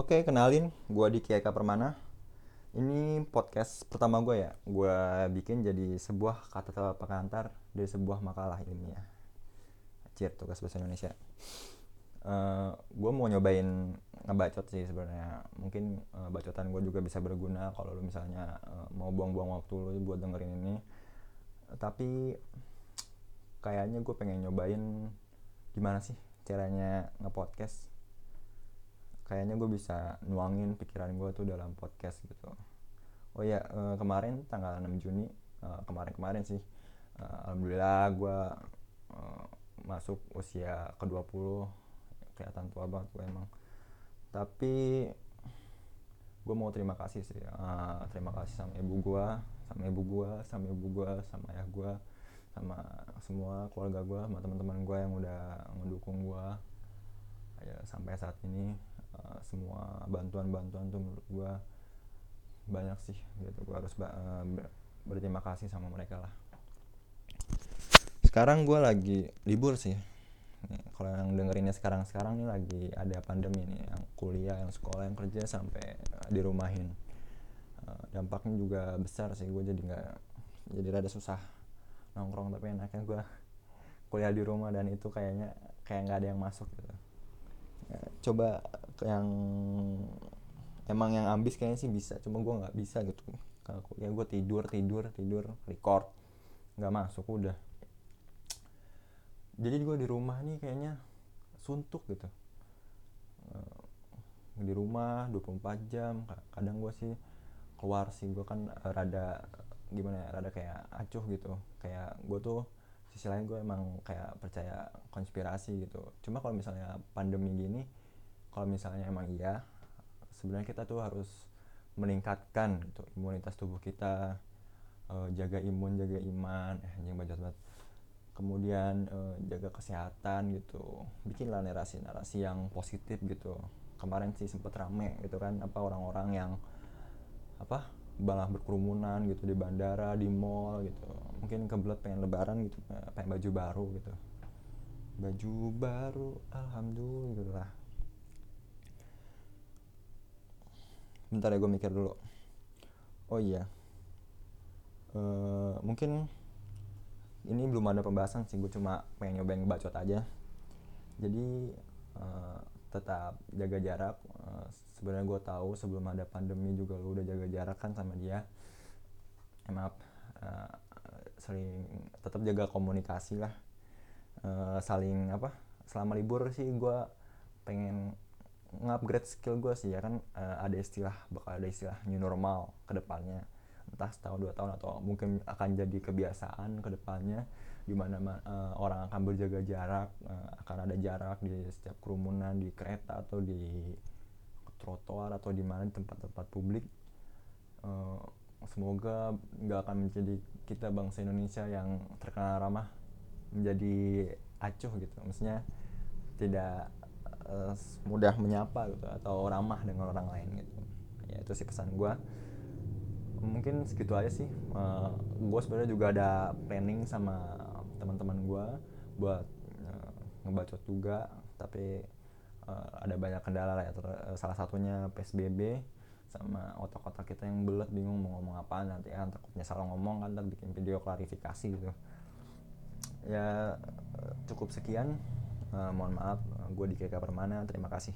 Oke, kenalin, gue di Eka Permana. Ini podcast pertama gue ya. Gue bikin jadi sebuah kata pengantar dari sebuah makalah ilmiah. Cir, tugas bahasa Indonesia. Uh, gue mau nyobain ngebacot sih sebenarnya. Mungkin uh, bacotan gue juga bisa berguna kalau lu misalnya uh, mau buang-buang waktu lu buat dengerin ini. Tapi kayaknya gue pengen nyobain gimana sih caranya ngepodcast kayaknya gue bisa nuangin pikiran gue tuh dalam podcast gitu. Oh ya kemarin tanggal 6 Juni uh, kemarin-kemarin sih uh, alhamdulillah gue masuk usia ke 20 kelihatan tua banget gue emang. Tapi gue mau terima kasih sih uh, terima kasih sama ibu gue sama ibu gue sama ibu gue sama ayah gue sama semua keluarga gue sama teman-teman gue yang udah ngedukung gue ya sampai saat ini uh, semua bantuan-bantuan tuh menurut gue banyak sih gitu. Gue harus uh, berterima kasih sama mereka lah. Sekarang gue lagi libur sih. Kalau yang dengerinnya sekarang sekarang nih lagi ada pandemi nih yang kuliah yang sekolah yang kerja sampai uh, dirumahin. Uh, dampaknya juga besar sih gue jadi nggak jadi rada susah nongkrong tapi enaknya gue kuliah di rumah dan itu kayaknya kayak nggak ada yang masuk gitu coba yang emang yang ambis kayaknya sih bisa cuma gue nggak bisa gitu. Kalau ya gue tidur tidur tidur record nggak masuk udah. Jadi gue di rumah nih kayaknya suntuk gitu. Eh, di rumah 24 jam kadang gue sih keluar sih gue kan rada gimana ya rada kayak acuh gitu. Kayak gue tuh sisi lain gue emang kayak percaya konspirasi gitu. Cuma kalau misalnya pandemi gini kalau misalnya emang iya sebenarnya kita tuh harus meningkatkan gitu, imunitas tubuh kita uh, jaga imun jaga iman. Eh yang banyak banget. Kemudian uh, jaga kesehatan gitu. Bikinlah narasi-narasi yang positif gitu. Kemarin sih sempet rame gitu kan apa orang-orang yang apa malah berkerumunan gitu di bandara di mall gitu. Mungkin kebelet pengen lebaran gitu pengen baju baru gitu. Baju baru alhamdulillah. Bentar ya gue mikir dulu. Oh iya. Uh, mungkin ini belum ada pembahasan sih gue cuma pengen nyobain bacot aja. Jadi uh, tetap jaga jarak uh, sebenarnya gue tahu sebelum ada pandemi juga lu udah jaga jarak kan sama dia. Eh, maaf uh, sering tetap jaga komunikasi lah. Uh, saling apa selama libur sih gue pengen ngupgrade skill gue sih ya kan? Uh, ada istilah bakal ada istilah new normal ke depannya. Entah setahun dua tahun atau mungkin akan jadi kebiasaan ke depannya di mana uh, orang akan berjaga jarak uh, akan ada jarak di setiap kerumunan di kereta atau di trotoar atau di mana tempat-tempat publik uh, semoga nggak akan menjadi kita bangsa Indonesia yang terkenal ramah menjadi acuh gitu. Maksudnya tidak uh, mudah menyapa gitu atau ramah dengan orang lain gitu. Ya itu sih pesan gue mungkin segitu aja sih. Uh, gue sebenarnya juga ada planning sama teman-teman gue buat uh, ngebacot juga tapi uh, ada banyak kendala lah ya salah satunya psbb sama otak-otak kita yang belet bingung mau ngomong apa nanti kan takutnya salah ngomong kan bikin video klarifikasi gitu. Ya cukup sekian. Uh, mohon maaf gue di KK Permana terima kasih